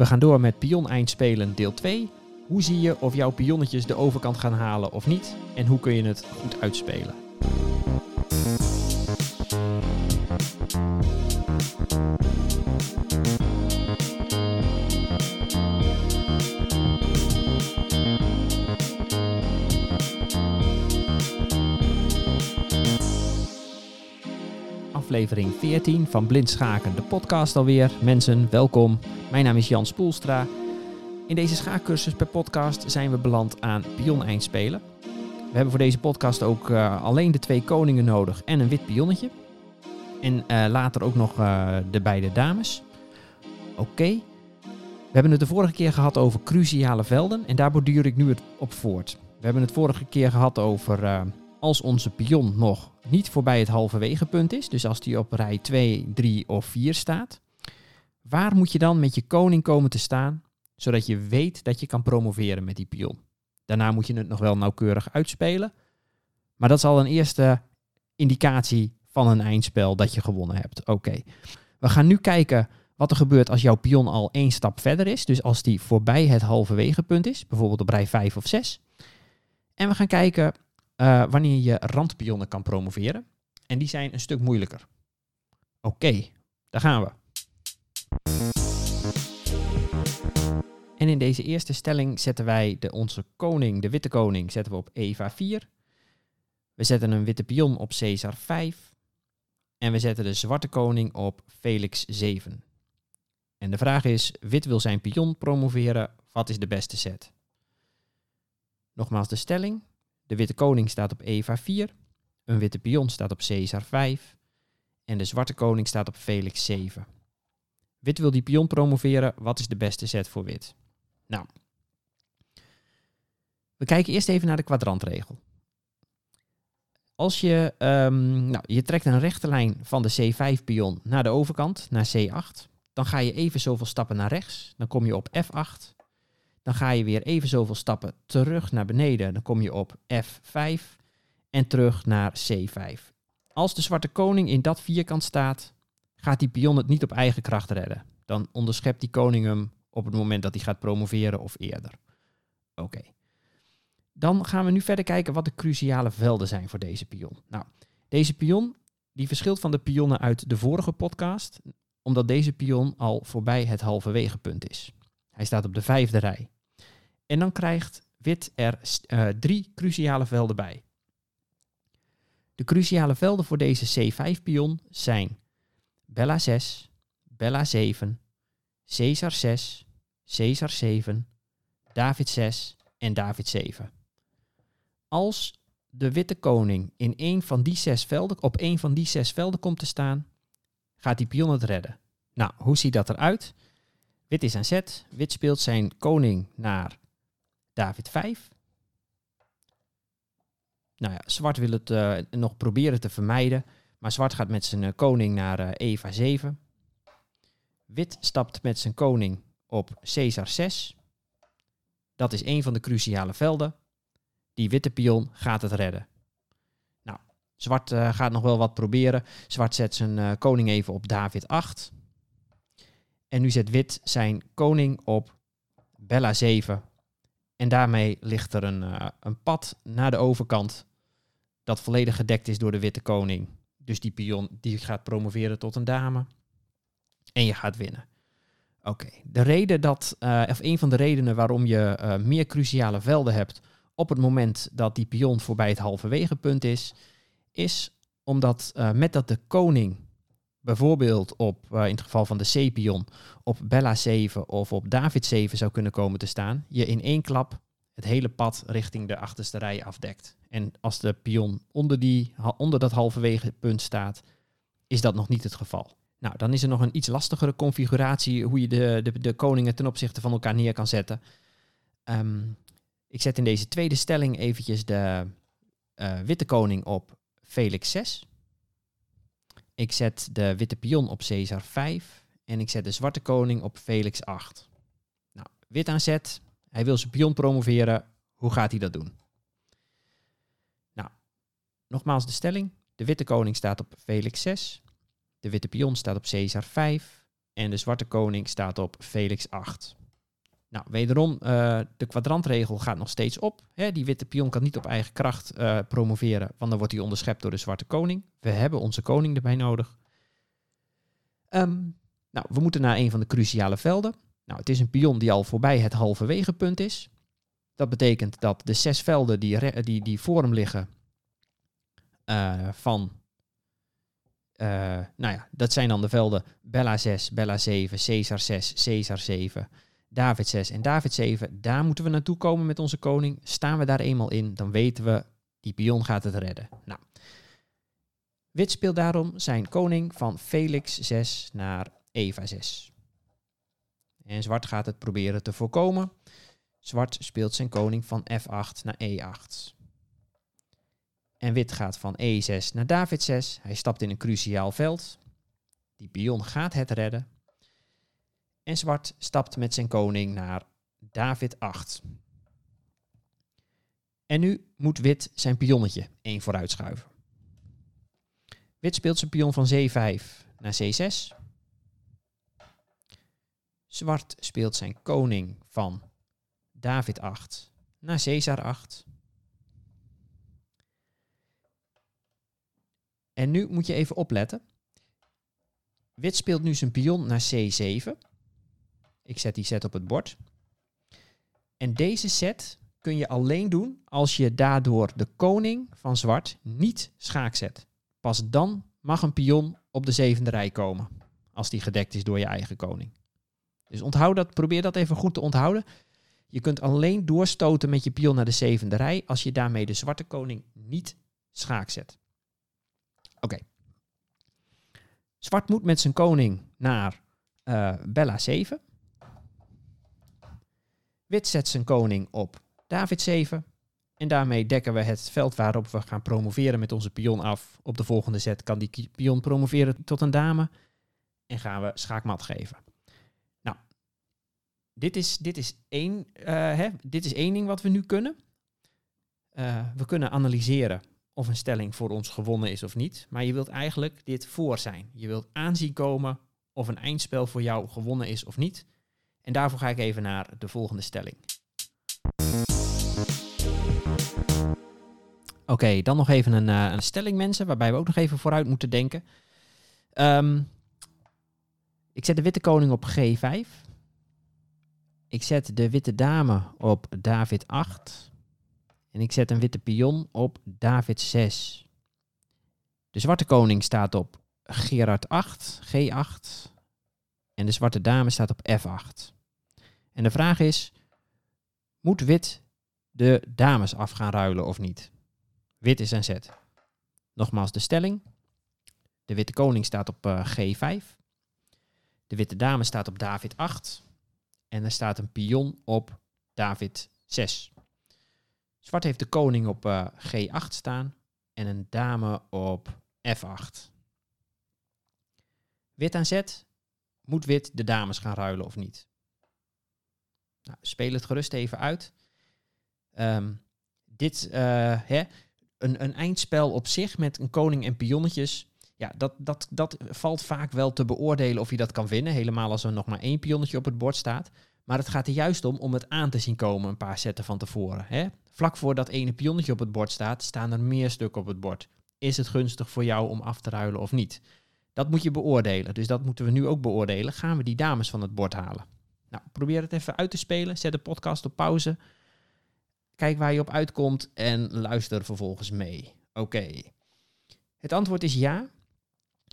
We gaan door met pion eindspelen deel 2. Hoe zie je of jouw pionnetjes de overkant gaan halen of niet? En hoe kun je het goed uitspelen? Aflevering 14 van Blind Schaken, de podcast alweer. Mensen, welkom. Mijn naam is Jan Spoelstra. In deze schaakcursus per podcast zijn we beland aan pion eindspelen. We hebben voor deze podcast ook uh, alleen de twee koningen nodig en een wit pionnetje. En uh, later ook nog uh, de beide dames. Oké. We hebben het de vorige keer gehad over cruciale velden en daar borduur ik nu het op voort. We hebben het vorige keer gehad over als onze pion nog niet voorbij het halverwege punt is, dus als die op rij 2, 3 of 4 staat, waar moet je dan met je koning komen te staan, zodat je weet dat je kan promoveren met die pion? Daarna moet je het nog wel nauwkeurig uitspelen, maar dat is al een eerste indicatie van een eindspel dat je gewonnen hebt. Oké, we gaan nu kijken wat er gebeurt als jouw pion al één stap verder is, dus als die voorbij het halverwege punt is, bijvoorbeeld op rij 5 of 6. En we gaan kijken uh, wanneer je randpionnen kan promoveren. En die zijn een stuk moeilijker. Oké, daar gaan we. En in deze eerste stelling zetten wij de, onze koning, de witte koning, zetten we op Eva 4. We zetten een witte pion op Caesar 5. En we zetten de zwarte koning op Felix 7. En de vraag is, wit wil zijn pion promoveren, wat is de beste set? Nogmaals de stelling. De witte koning staat op Eva 4. Een witte pion staat op Caesar 5. En de zwarte koning staat op Felix 7. Wit wil die pion promoveren. Wat is de beste zet voor wit? Nou, we kijken eerst even naar de kwadrantregel. Als je, um, nou, je trekt een rechte lijn van de C5-pion naar de overkant, naar C8, dan ga je even zoveel stappen naar rechts. Dan kom je op F8. Dan ga je weer even zoveel stappen terug naar beneden. Dan kom je op F5 en terug naar C5. Als de zwarte koning in dat vierkant staat, gaat die pion het niet op eigen kracht redden. Dan onderschept die koning hem op het moment dat hij gaat promoveren of eerder. Oké. Dan gaan we nu verder kijken wat de cruciale velden zijn voor deze pion. Nou, deze pion die verschilt van de pionnen uit de vorige podcast, omdat deze pion al voorbij het halverwege punt is. Hij staat op de vijfde rij. En dan krijgt wit er uh, drie cruciale velden bij. De cruciale velden voor deze C5-pion zijn Bella 6, Bella 7, Caesar 6, Caesar 7, David 6 en David 7. Als de witte koning in een van die zes velden, op een van die zes velden komt te staan, gaat die pion het redden. Nou, hoe ziet dat eruit? Wit is aan zet. Wit speelt zijn koning naar David 5. Nou ja, zwart wil het uh, nog proberen te vermijden. Maar zwart gaat met zijn uh, koning naar uh, Eva 7. Wit stapt met zijn koning op Caesar 6. Dat is een van de cruciale velden. Die witte pion gaat het redden. Nou, zwart gaat nog wel wat proberen. Zwart zet zijn koning even op David 8. En nu zet wit zijn koning op Bella 7. En daarmee ligt er een, uh, een pad naar de overkant dat volledig gedekt is door de witte koning. Dus die pion die gaat promoveren tot een dame. En je gaat winnen. Oké, de reden dat, uh, of een van de redenen waarom je uh, meer cruciale velden hebt op het moment dat die pion voorbij het halverwege punt is, is omdat met dat de koning bijvoorbeeld op, uh, in het geval van de C-pion, op Bella 7 of op David 7 zou kunnen komen te staan, je in één klap het hele pad richting de achterste rij afdekt. En als de pion onder, die, onder dat halverwege punt staat, is dat nog niet het geval. Nou, dan is er nog een iets lastigere configuratie hoe je de, de, de koningen ten opzichte van elkaar neer kan zetten. Um, ik zet in deze tweede stelling eventjes de uh, witte koning op Felix 6. Ik zet de witte pion op Caesar 5 en ik zet de zwarte koning op Felix 8. Nou, wit aan zet. Hij wil zijn pion promoveren. Hoe gaat hij dat doen? Nou, nogmaals de stelling. De witte koning staat op Felix 6. De witte pion staat op Caesar 5. En de zwarte koning staat op Felix 8. Nou, wederom, uh, de kwadrantregel gaat nog steeds op. Hè, die witte pion kan niet op eigen kracht uh, promoveren, want dan wordt hij onderschept door de zwarte koning. We hebben onze koning erbij nodig. Um, nou, we moeten naar een van de cruciale velden. Nou, het is een pion die al voorbij het halverwege punt is. Dat betekent dat de zes velden die, die, die voor hem liggen uh, van... nou ja, dat zijn dan de velden Bella 6, Bella 7, Caesar 6, Caesar 7... David 6 en David 7, daar moeten we naartoe komen met onze koning. Staan we daar eenmaal in, dan weten we, die pion gaat het redden. Nou, Wit speelt daarom zijn koning van Felix 6 naar Eva 6. En zwart gaat het proberen te voorkomen. Zwart speelt zijn koning van F8 naar E8. En wit gaat van E6 naar David 6. Hij stapt in een cruciaal veld. Die pion gaat het redden. En zwart stapt met zijn koning naar David 8. En nu moet wit zijn pionnetje één vooruit schuiven. Wit speelt zijn pion van C5 naar C6. Zwart speelt zijn koning van David 8 naar Caesar 8. En nu moet je even opletten. Wit speelt nu zijn pion naar C7. Ik zet die set op het bord. En deze set kun je alleen doen als je daardoor de koning van zwart niet schaak zet. Pas dan mag een pion op de zevende rij komen. Als die gedekt is door je eigen koning. Dus onthoud dat, probeer dat even goed te onthouden. Je kunt alleen doorstoten met je pion naar de zevende rij als je daarmee de zwarte koning niet schaak zet. Oké. Zwart moet met zijn koning naar uh, Bella 7. Wit zet zijn koning op David 7. En daarmee dekken we het veld waarop we gaan promoveren met onze pion af. Op de volgende zet kan die pion promoveren tot een dame. En gaan we schaakmat geven. Nou, dit is, dit is, één, uh, hè, dit is één ding wat we nu kunnen. Uh, we kunnen analyseren of een stelling voor ons gewonnen is of niet. Maar je wilt eigenlijk dit voor zijn. Je wilt aanzien komen of een eindspel voor jou gewonnen is of niet. En daarvoor ga ik even naar de volgende stelling. Oké, dan nog even een, uh, een, stelling, mensen, waarbij we ook nog even vooruit moeten denken. Um, ik zet de witte koning op G5. Ik zet de witte dame op David 8. En ik zet een witte pion op David 6. De zwarte koning staat op Gerard 8, G8. En de zwarte dame staat op F8. En de vraag is, moet wit de dames af gaan ruilen of niet? Wit is een zet. Nogmaals de stelling. De witte koning staat op uh, G5. De witte dame staat op David 8. En er staat een pion op David 6. Zwart heeft de koning op uh, G8 staan en een dame op F8. Wit aan zet. Moet wit de dames gaan ruilen of niet? Nou, speel het gerust even uit. Um, dit, uh, hè, een, een eindspel op zich met een koning en pionnetjes. Ja, dat, dat, dat valt vaak wel te beoordelen of je dat kan winnen. Helemaal als er nog maar één pionnetje op het bord staat. Maar het gaat er juist om om het aan te zien komen een paar zetten van tevoren. Hè? Vlak voor dat ene pionnetje op het bord staat, staan er meer stukken op het bord. Is het gunstig voor jou om af te ruilen of niet? Dat moet je beoordelen. Dus dat moeten we nu ook beoordelen. Gaan we die dames van het bord halen? Nou, probeer het even uit te spelen. Zet de podcast op pauze. Kijk waar je op uitkomt en luister vervolgens mee. Oké. Het antwoord is ja.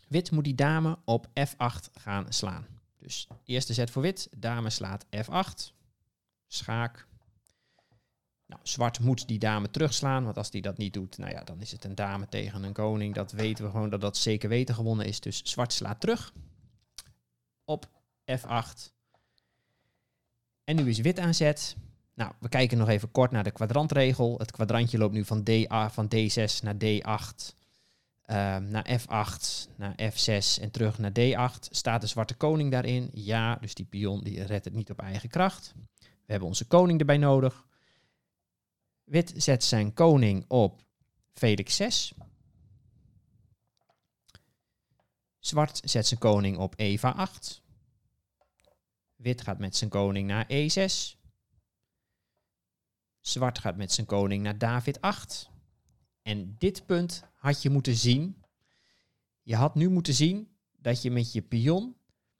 Wit moet die dame op F8 gaan slaan. Dus eerste zet voor wit. Dame slaat F8. Schaak. Nou, zwart moet die dame terugslaan, want als die dat niet doet, nou ja, dan is het een dame tegen een koning. Dat weten we gewoon dat dat zeker weten gewonnen is. Dus zwart slaat terug op F8. En nu is wit aan zet. Nou, we kijken nog even kort naar de kwadrantregel. Het kwadrantje loopt nu van, D, van D6 naar D8, uh, naar F8, naar F6 en terug naar D8. Staat de zwarte koning daarin? Ja, dus die pion die redt het niet op eigen kracht. We hebben onze koning erbij nodig. Wit zet zijn koning op Felix 6. Zwart zet zijn koning op Eva 8. Wit gaat met zijn koning naar E6. Zwart gaat met zijn koning naar David 8. En dit punt had je moeten zien. Je had nu moeten zien dat je met je pion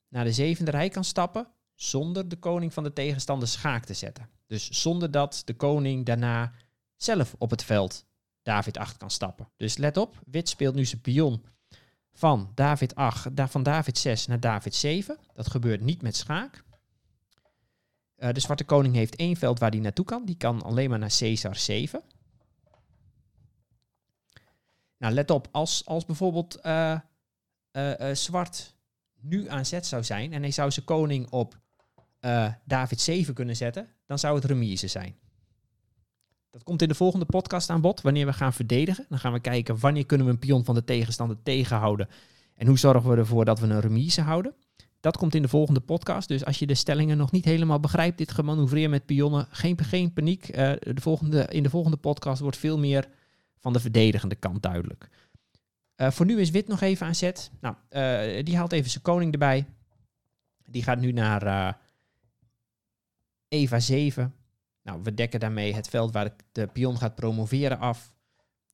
naar de zevende rij kan stappen zonder de koning van de tegenstander schaak te zetten. Dus zonder dat de koning daarna zelf op het veld David 8 kan stappen. Dus let op, wit speelt nu zijn pion van David 8, van David 6 naar David 7. Dat gebeurt niet met schaak. Uh, de zwarte koning heeft één veld waar hij naartoe kan. Die kan alleen maar naar Caesar 7. Nou, let op, als, als bijvoorbeeld uh, uh, zwart nu aan zet zou zijn en hij zou zijn koning op David 7 kunnen zetten, dan zou het remise zijn. Dat komt in de volgende podcast aan bod, wanneer we gaan verdedigen. Dan gaan we kijken wanneer kunnen we een pion van de tegenstander tegenhouden en hoe zorgen we ervoor dat we een remise houden. Dat komt in de volgende podcast. Dus als je de stellingen nog niet helemaal begrijpt, dit gemanoeuvreer met pionnen, geen, geen paniek. Uh, de volgende, in de volgende podcast wordt veel meer van de verdedigende kant duidelijk. Uh, voor nu is wit nog even aan zet. Nou, uh, die haalt even zijn koning erbij. Die gaat nu naar Eva 7. Nou, we dekken daarmee het veld waar de pion gaat promoveren af.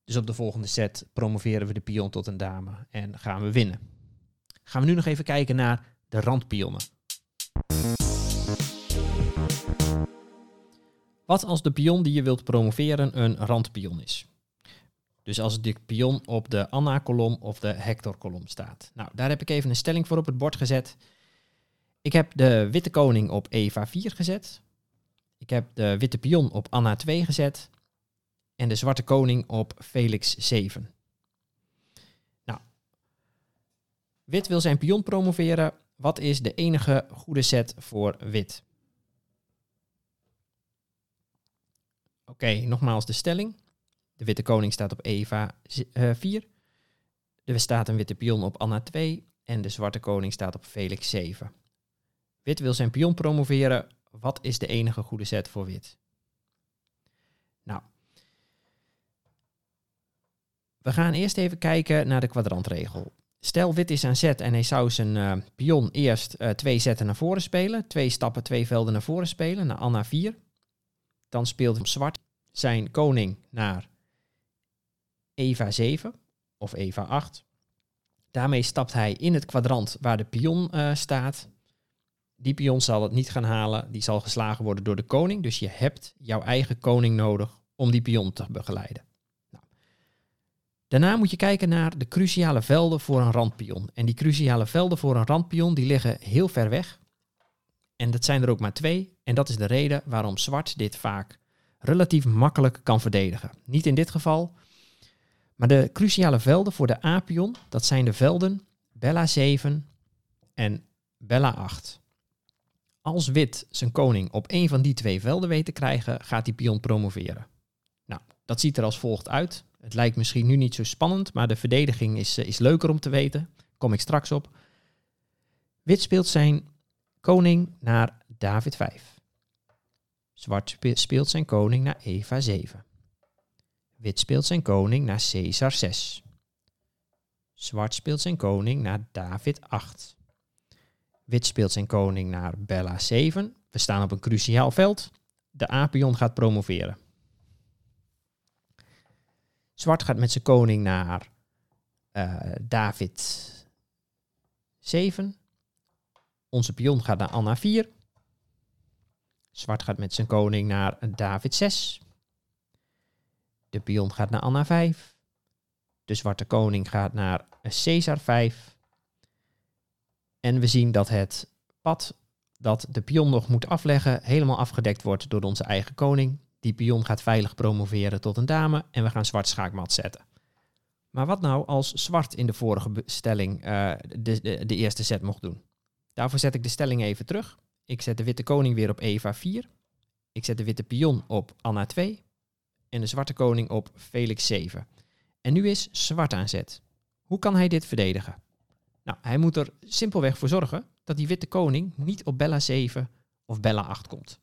Dus op de volgende set promoveren we de pion tot een dame en gaan we winnen. Gaan we nu nog even kijken naar de randpionnen. Wat als de pion die je wilt promoveren een randpion is? Dus als de pion op de Anna-kolom of de Hector-kolom staat. Nou, daar heb ik even een stelling voor op het bord gezet. Ik heb de witte koning op Eva 4 gezet. Ik heb de witte pion op Anna 2 gezet. En de zwarte koning op Felix 7. Nou, wit wil zijn pion promoveren. Wat is de enige goede set voor wit? Oké, nogmaals de stelling. De witte koning staat op Eva 4. Er staat een witte pion op Anna 2. En de zwarte koning staat op Felix 7. Wit wil zijn pion promoveren. Wat is de enige goede set voor wit? Nou, we gaan eerst even kijken naar de kwadrantregel. Stel wit is aan zet en hij zou zijn uh, pion eerst uh, twee zetten naar voren spelen. Twee stappen, twee velden naar voren spelen, naar Anna 4. Dan speelt zwart zijn koning naar Eva 7 of Eva 8. Daarmee stapt hij in het kwadrant waar de pion uh, staat. Die pion zal het niet gaan halen, die zal geslagen worden door de koning. Dus je hebt jouw eigen koning nodig om die pion te begeleiden. Daarna moet je kijken naar de cruciale velden voor een randpion. En die cruciale velden voor een randpion die liggen heel ver weg. En dat zijn er ook maar twee. En dat is de reden waarom zwart dit vaak relatief makkelijk kan verdedigen. Niet in dit geval. Maar de cruciale velden voor de A-pion, dat zijn de velden Bella 7 en Bella 8. Als wit zijn koning op een van die twee velden weet te krijgen, gaat die pion promoveren. Nou, dat ziet er als volgt uit. Het lijkt misschien nu niet zo spannend, maar de verdediging is, eh, is leuker om te weten. Kom ik straks op. Wit speelt zijn koning naar David 5. Zwart speelt zijn koning naar Eva 7. Wit speelt zijn koning naar Caesar 6. Zwart speelt zijn koning naar David 8. Wit speelt zijn koning naar Bella 7. We staan op een cruciaal veld. De apion gaat promoveren. Zwart gaat met zijn koning naar David 7. Onze pion gaat naar Anna 4. Zwart gaat met zijn koning naar David 6. De pion gaat naar Anna 5. De zwarte koning gaat naar Caesar 5. En we zien dat het pad dat de pion nog moet afleggen helemaal afgedekt wordt door onze eigen koning. Die pion gaat veilig promoveren tot een dame en we gaan zwart schaakmat zetten. Maar wat nou als zwart in de vorige stelling uh, de, de, de, eerste set mocht doen? Daarvoor zet ik de stelling even terug. Ik zet de witte koning weer op Eva 4. Ik zet de witte pion op Anna 2. En de zwarte koning op Felix 7. En nu is zwart aan zet. Hoe kan hij dit verdedigen? Nou, hij moet er simpelweg voor zorgen dat die witte koning niet op Bella 7 of Bella 8 komt.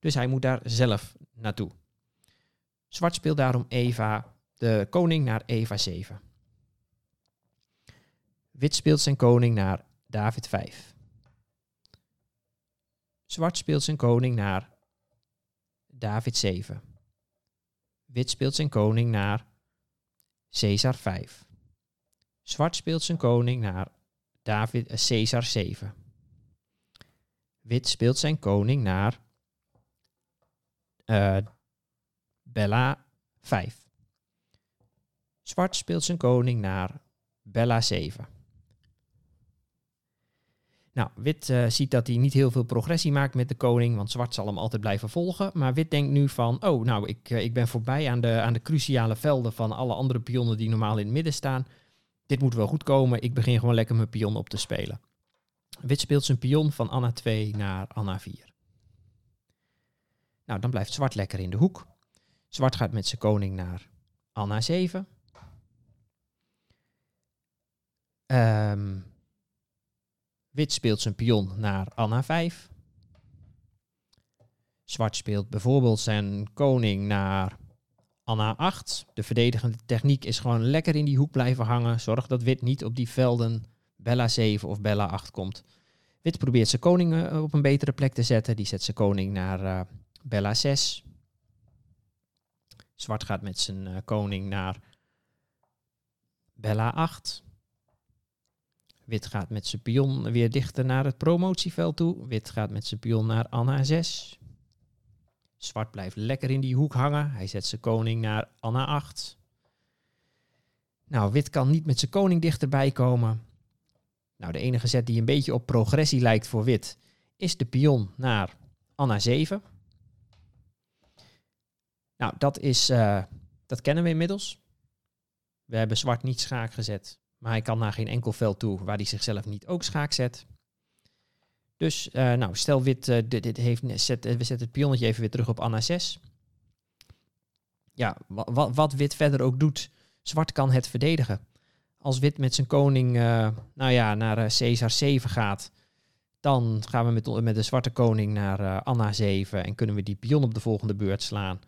Dus hij moet daar zelf naartoe. Zwart speelt daarom Eva, de koning, naar Eva 7. Wit speelt zijn koning naar David 5. Zwart speelt zijn koning naar David 7. Wit speelt zijn koning naar Caesar 5. Zwart speelt zijn koning naar David, uh, Caesar 7. Wit speelt zijn koning naar uh, Bella 5. Zwart speelt zijn koning naar Bella 7. Nou, wit uh, ziet dat hij niet heel veel progressie maakt met de koning, want zwart zal hem altijd blijven volgen. Maar wit denkt nu van, oh, nou, ik, uh, ik ben voorbij aan de, aan de cruciale velden van alle andere pionnen die normaal in het midden staan. Dit moet wel goed komen, ik begin gewoon lekker mijn pion op te spelen. Wit speelt zijn pion van Anna 2 naar Anna 4. Nou, dan blijft zwart lekker in de hoek. Zwart gaat met zijn koning naar Anna 7. Um, wit speelt zijn pion naar Anna 5. Zwart speelt bijvoorbeeld zijn koning naar Anna 8. De verdedigende techniek is gewoon lekker in die hoek blijven hangen. Zorg dat wit niet op die velden Bella 7 of Bella 8 komt. Wit probeert zijn koning uh, op een betere plek te zetten. Die zet zijn koning naar uh, Bella 6. Zwart gaat met zijn uh, koning naar Bella 8. Wit gaat met zijn pion weer dichter naar het promotieveld toe. Wit gaat met zijn pion naar Anna 6. Zwart blijft lekker in die hoek hangen. Hij zet zijn koning naar Anna 8. Nou, wit kan niet met zijn koning dichterbij komen. Nou, de enige zet die een beetje op progressie lijkt voor wit is de pion naar Anna 7. Nou, dat, is, uh, dat kennen we inmiddels. We hebben zwart niet schaak gezet, maar hij kan naar geen enkel veld toe waar hij zichzelf niet ook schaak zet. Dus uh, nou, stel wit, uh, dit, heeft, zet, we zetten het pionnetje even weer terug op Anna 6. Ja, wat, wit verder ook doet, zwart kan het verdedigen. Als wit met zijn koning nou ja, naar Caesar 7 gaat, dan gaan we met, met de zwarte koning naar Anna 7 en kunnen we die pion op de volgende beurt slaan.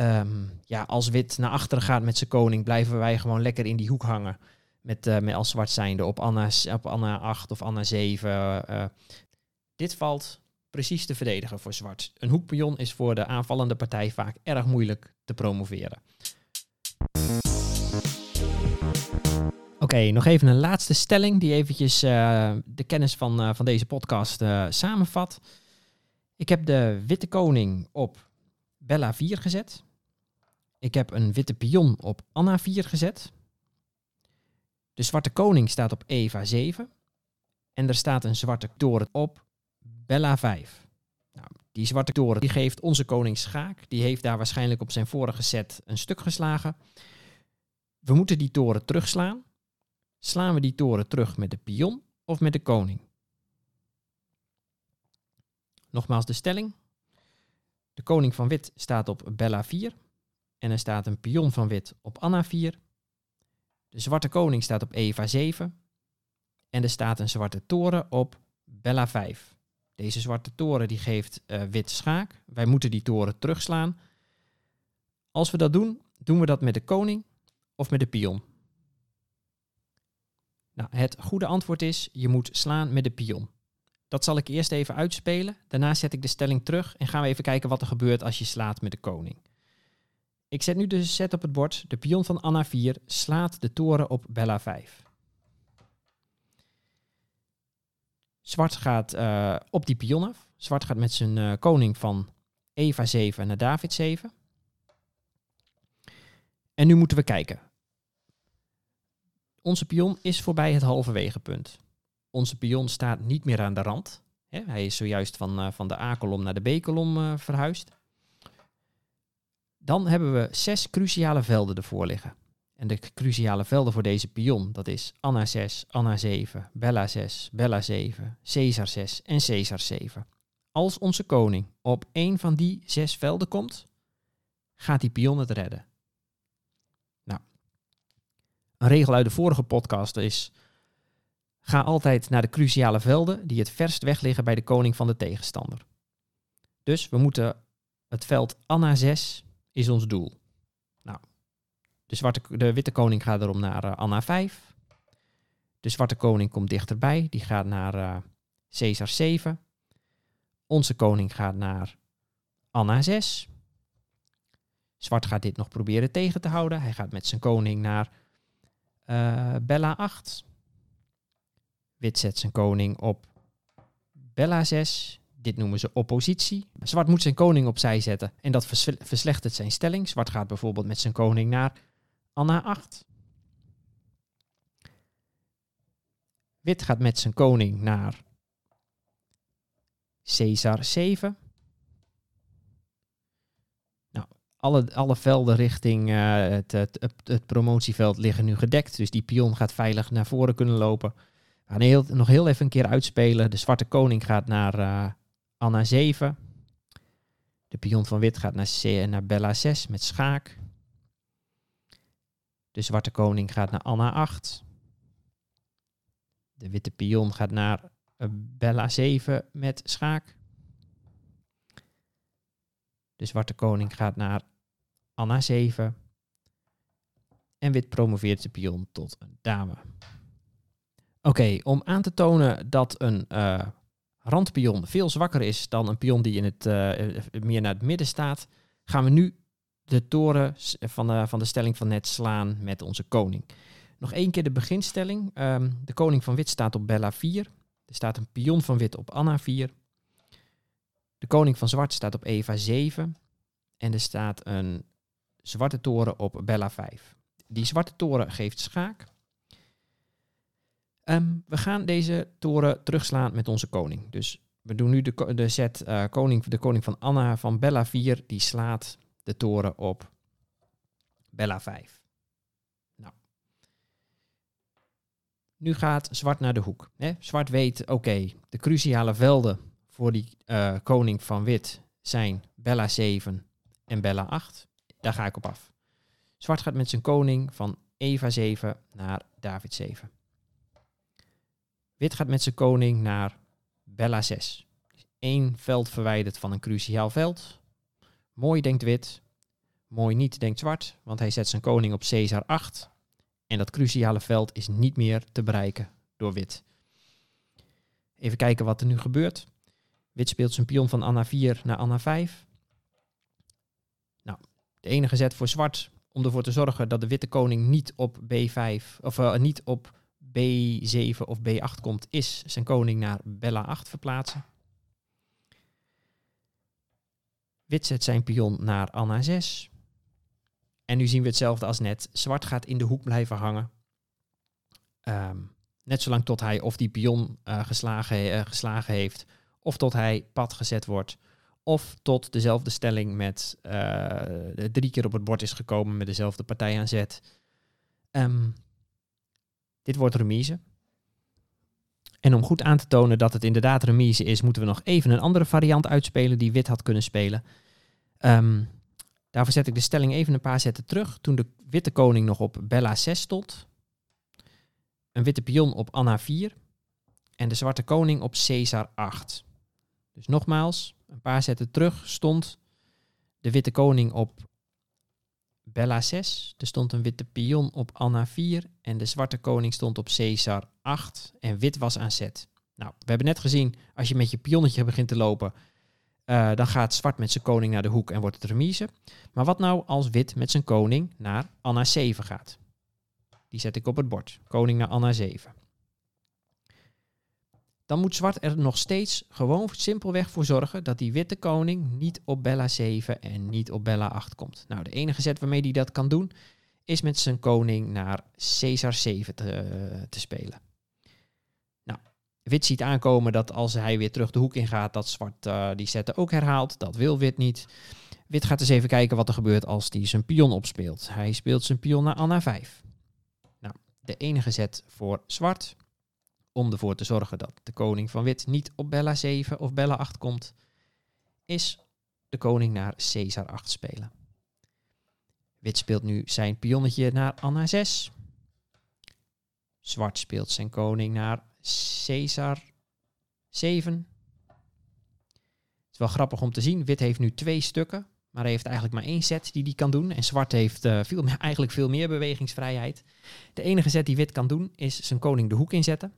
Um, ja, als wit naar achteren gaat met zijn koning, blijven wij gewoon lekker in die hoek hangen. Met, uh, met als zwart zijnde op Anna, op Anna 8 of Anna 7. Uh, dit valt precies te verdedigen voor zwart. Een hoekpion is voor de aanvallende partij vaak erg moeilijk te promoveren. Oké, nog even een laatste stelling die eventjes de kennis van, van deze podcast samenvat. Ik heb de witte koning op Bella 4 gezet. Ik heb een witte pion op Anna 4 gezet. De zwarte koning staat op Eva 7. En er staat een zwarte toren op Bella 5. Nou, die zwarte toren die geeft onze koning schaak. Die heeft daar waarschijnlijk op zijn vorige set een stuk geslagen. We moeten die toren terugslaan. Slaan we die toren terug met de pion of met de koning? Nogmaals de stelling. De koning van wit staat op Bella 4 en er staat een pion van wit op Anna 4. De zwarte koning staat op Eva 7 en er staat een zwarte toren op Bella 5. Deze zwarte toren die geeft uh, wit schaak. Wij moeten die toren terugslaan. Als we dat doen, doen we dat met de koning of met de pion. Nou, het goede antwoord is, je moet slaan met de pion. Dat zal ik eerst even uitspelen. Daarna zet ik de stelling terug en gaan we even kijken wat er gebeurt als je slaat met de koning. Ik zet nu de set op het bord. De pion van Anna 4 slaat de toren op Bella 5. Zwart gaat uh, op die pion af. Zwart gaat met zijn uh, koning van Eva 7 naar David 7. En nu moeten we kijken. Onze pion is voorbij het halverwege punt. Onze pion staat niet meer aan de rand. Hij is zojuist van, uh, van de A-kolom naar de B-kolom verhuisd. Dan hebben we zes cruciale velden ervoor liggen. En de cruciale velden voor deze pion, dat is Anna 6, Anna 7, Bella 6, Bella 7, Caesar 6 en Caesar 7. Als onze koning op één van die zes velden komt, gaat die pion het redden. Nou, een regel uit de vorige podcast is, ga altijd naar de cruciale velden die het verst weg liggen bij de koning van de tegenstander. Dus we moeten het veld Anna 6 is ons doel. De, zwarte, de witte koning gaat erom naar uh, Anna 5. De zwarte koning komt dichterbij. Die gaat naar uh, Caesar 7. Onze koning gaat naar Anna 6. Zwart gaat dit nog proberen tegen te houden. Hij gaat met zijn koning naar uh, Bella 8. Wit zet zijn koning op Bella 6. Dit noemen ze oppositie. Zwart moet zijn koning opzij zetten en dat verslechtert zijn stelling. Zwart gaat bijvoorbeeld met zijn koning naar Anna 8. Wit gaat met zijn koning naar Caesar 7. Nou, alle, alle velden richting uh, het, het, het, promotieveld liggen nu gedekt. Dus die pion gaat veilig naar voren kunnen lopen. We gaan heel, nog heel even een keer uitspelen. De zwarte koning gaat naar uh, Anna 7. De pion van wit gaat naar, C, naar Bella 6 met schaak. De zwarte koning gaat naar Anna 8. De witte pion gaat naar Bella 7 met schaak. De zwarte koning gaat naar Anna 7. En wit promoveert de pion tot een dame. Oké, om aan te tonen dat een uh, randpion veel zwakker is dan een pion die in het, uh, meer naar het midden staat, gaan we nu de toren van van de stelling van net slaan met onze koning. Nog één keer de beginstelling. Um, de koning van wit staat op Bella 4. Er staat een pion van wit op Anna 4. De koning van zwart staat op Eva 7. En er staat een zwarte toren op Bella 5. Die zwarte toren geeft schaak. Um, we gaan deze toren terugslaan met onze koning. Dus we doen nu de, de set uh, koning, de koning van Anna van Bella 4. Die slaat de toren op Bella 5. Nu gaat zwart naar de hoek. Hè? Zwart weet, oké, de cruciale velden voor die uh, koning van wit zijn Bella 7 en Bella 8. Daar ga ik op af. Zwart gaat met zijn koning van Eva 7 naar David 7. Wit gaat met zijn koning naar Bella 6. Eén veld verwijderd van een cruciaal veld. Mooi denkt wit. Mooi niet denkt zwart, want hij zet zijn koning op Caesar 8. En dat cruciale veld is niet meer te bereiken door wit. Even kijken wat er nu gebeurt. Wit speelt zijn pion van Anna 4 naar Anna 5. Nou, de enige zet voor zwart om ervoor te zorgen dat de witte koning niet op B5 of uh, niet op B7 of B8 komt, is zijn koning naar Bella 8 verplaatsen. Wit zet zijn pion naar Anna 6. En nu zien we hetzelfde als net. Zwart gaat in de hoek blijven hangen. Um, net zolang tot hij of die pion uh, geslagen, uh, geslagen heeft, of tot hij pad gezet wordt, of tot dezelfde stelling met uh, drie keer op het bord is gekomen met dezelfde partij aan zet. Um, dit wordt remise. En om goed aan te tonen dat het inderdaad remise is, moeten we nog even een andere variant uitspelen die wit had kunnen spelen. Um, Daarvoor zet ik de stelling even een paar zetten terug. Toen de witte koning nog op Bella 6 stond. Een witte pion op Anna 4. En de zwarte koning op Caesar 8. Dus nogmaals, een paar zetten terug stond de witte koning op Bella 6. Er stond een witte pion op Anna 4. En de zwarte koning stond op Caesar 8. En wit was aan zet. Nou, we hebben net gezien, als je met je pionnetje begint te lopen, uh, dan gaat zwart met zijn koning naar de hoek en wordt het remise. Maar wat nou als wit met zijn koning naar Anna 7 gaat? Die zet ik op het bord. Koning naar Anna 7. Dan moet zwart er nog steeds gewoon simpelweg voor zorgen dat die witte koning niet op Bella 7 en niet op Bella 8 komt. Nou, de enige zet waarmee hij dat kan doen is met zijn koning naar Caesar 7 te, te spelen. Wit ziet aankomen dat als hij weer terug de hoek in gaat, dat zwart uh, die zetten ook herhaalt. Dat wil wit niet. Wit gaat eens even kijken wat er gebeurt als hij zijn pion opspeelt. Hij speelt zijn pion naar Anna 5. Nou, de enige zet voor zwart, om ervoor te zorgen dat de koning van wit niet op Bella 7 of Bella 8 komt, is de koning naar Caesar 8 spelen. Wit speelt nu zijn pionnetje naar Anna 6. Zwart speelt zijn koning naar Caesar 7. Het is wel grappig om te zien. Wit heeft nu twee stukken, maar hij heeft eigenlijk maar één set die hij kan doen. En zwart heeft uh, veel eigenlijk veel meer bewegingsvrijheid. De enige set die wit kan doen is zijn koning de hoek inzetten.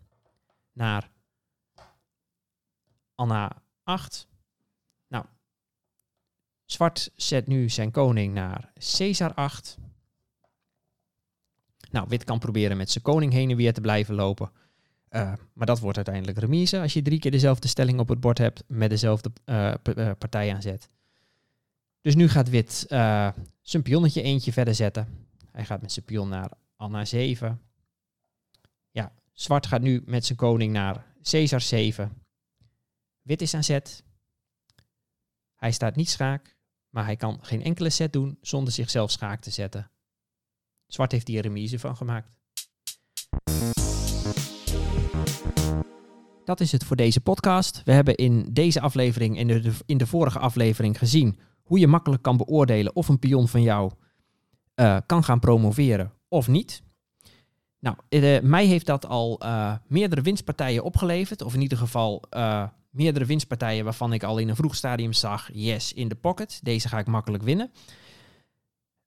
Naar Anna 8. Zwart zet nu zijn koning naar Caesar 8. Nou, wit kan proberen met zijn koning heen en weer te blijven lopen. Uh, maar dat wordt uiteindelijk remise als je drie keer dezelfde stelling op het bord hebt met dezelfde uh, partij aanzet. Dus nu gaat wit zijn pionnetje eentje verder zetten. Hij gaat met zijn pion naar Anna 7. Zwart gaat nu met zijn koning naar Caesar 7. Wit is aan zet. Hij staat niet schaak, maar hij kan geen enkele set doen zonder zichzelf schaak te zetten. Zwart heeft hier remise van gemaakt. Dat is het voor deze podcast. We hebben in deze aflevering en de, in de vorige aflevering gezien hoe je makkelijk kan beoordelen of een pion van jou uh, kan gaan promoveren of niet. Nou, uh, mij heeft dat al uh, meerdere winstpartijen opgeleverd, of in ieder geval meerdere winstpartijen waarvan ik al in een vroeg stadium zag, yes, in de pocket, deze ga ik makkelijk winnen.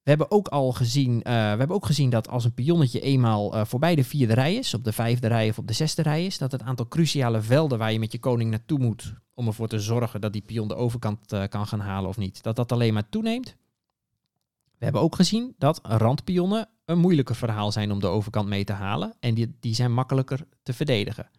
We hebben ook al gezien, we hebben ook gezien dat als een pionnetje eenmaal voorbij de vierde rij is, op de vijfde rij of op de zesde rij is, dat het aantal cruciale velden waar je met je koning naartoe moet om ervoor te zorgen dat die pion de overkant kan gaan halen of niet, dat dat alleen maar toeneemt. We hebben ook gezien dat randpionnen een moeilijker verhaal zijn om de overkant mee te halen en die, die zijn makkelijker te verdedigen.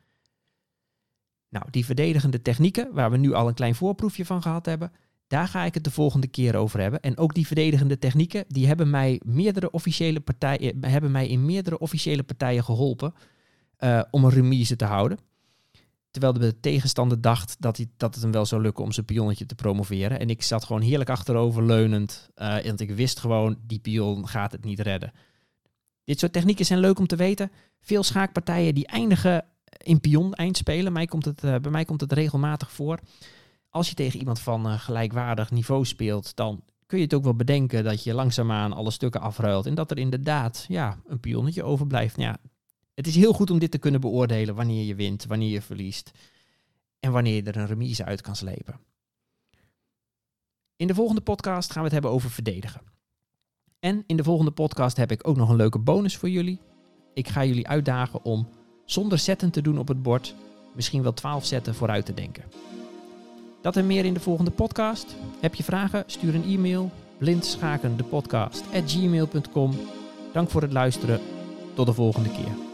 Nou, die verdedigende technieken, waar we nu al een klein voorproefje van gehad hebben, daar ga ik het de volgende keer over hebben. En ook die verdedigende technieken, die hebben mij, meerdere officiële partijen, eh, hebben mij in meerdere officiële partijen geholpen uh, om een remise te houden. Terwijl de tegenstander dacht dat, hij, dat het hem wel zou lukken om zijn pionnetje te promoveren. En ik zat gewoon heerlijk achterover leunend. Uh, want ik wist gewoon, die pion gaat het niet redden. Dit soort technieken zijn leuk om te weten. Veel schaakpartijen die eindigen in pion eindspelen. Mij komt het, uh, bij mij komt het regelmatig voor als je tegen iemand van uh, gelijkwaardig niveau speelt, dan kun je het ook wel bedenken dat je langzaamaan alle stukken afruilt. En dat er inderdaad ja, een pionnetje overblijft. Ja, het is heel goed om dit te kunnen beoordelen wanneer je wint, wanneer je verliest. En wanneer je er een remise uit kan slepen. In de volgende podcast gaan we het hebben over verdedigen. En in de volgende podcast heb ik ook nog een leuke bonus voor jullie. Ik ga jullie uitdagen om zonder zetten te doen op het bord, misschien wel 12 zetten vooruit te denken. Dat en meer in de volgende podcast. Heb je vragen? Stuur een e-mail blindschakendepodcast@gmail.com. Dank voor het luisteren. Tot de volgende keer.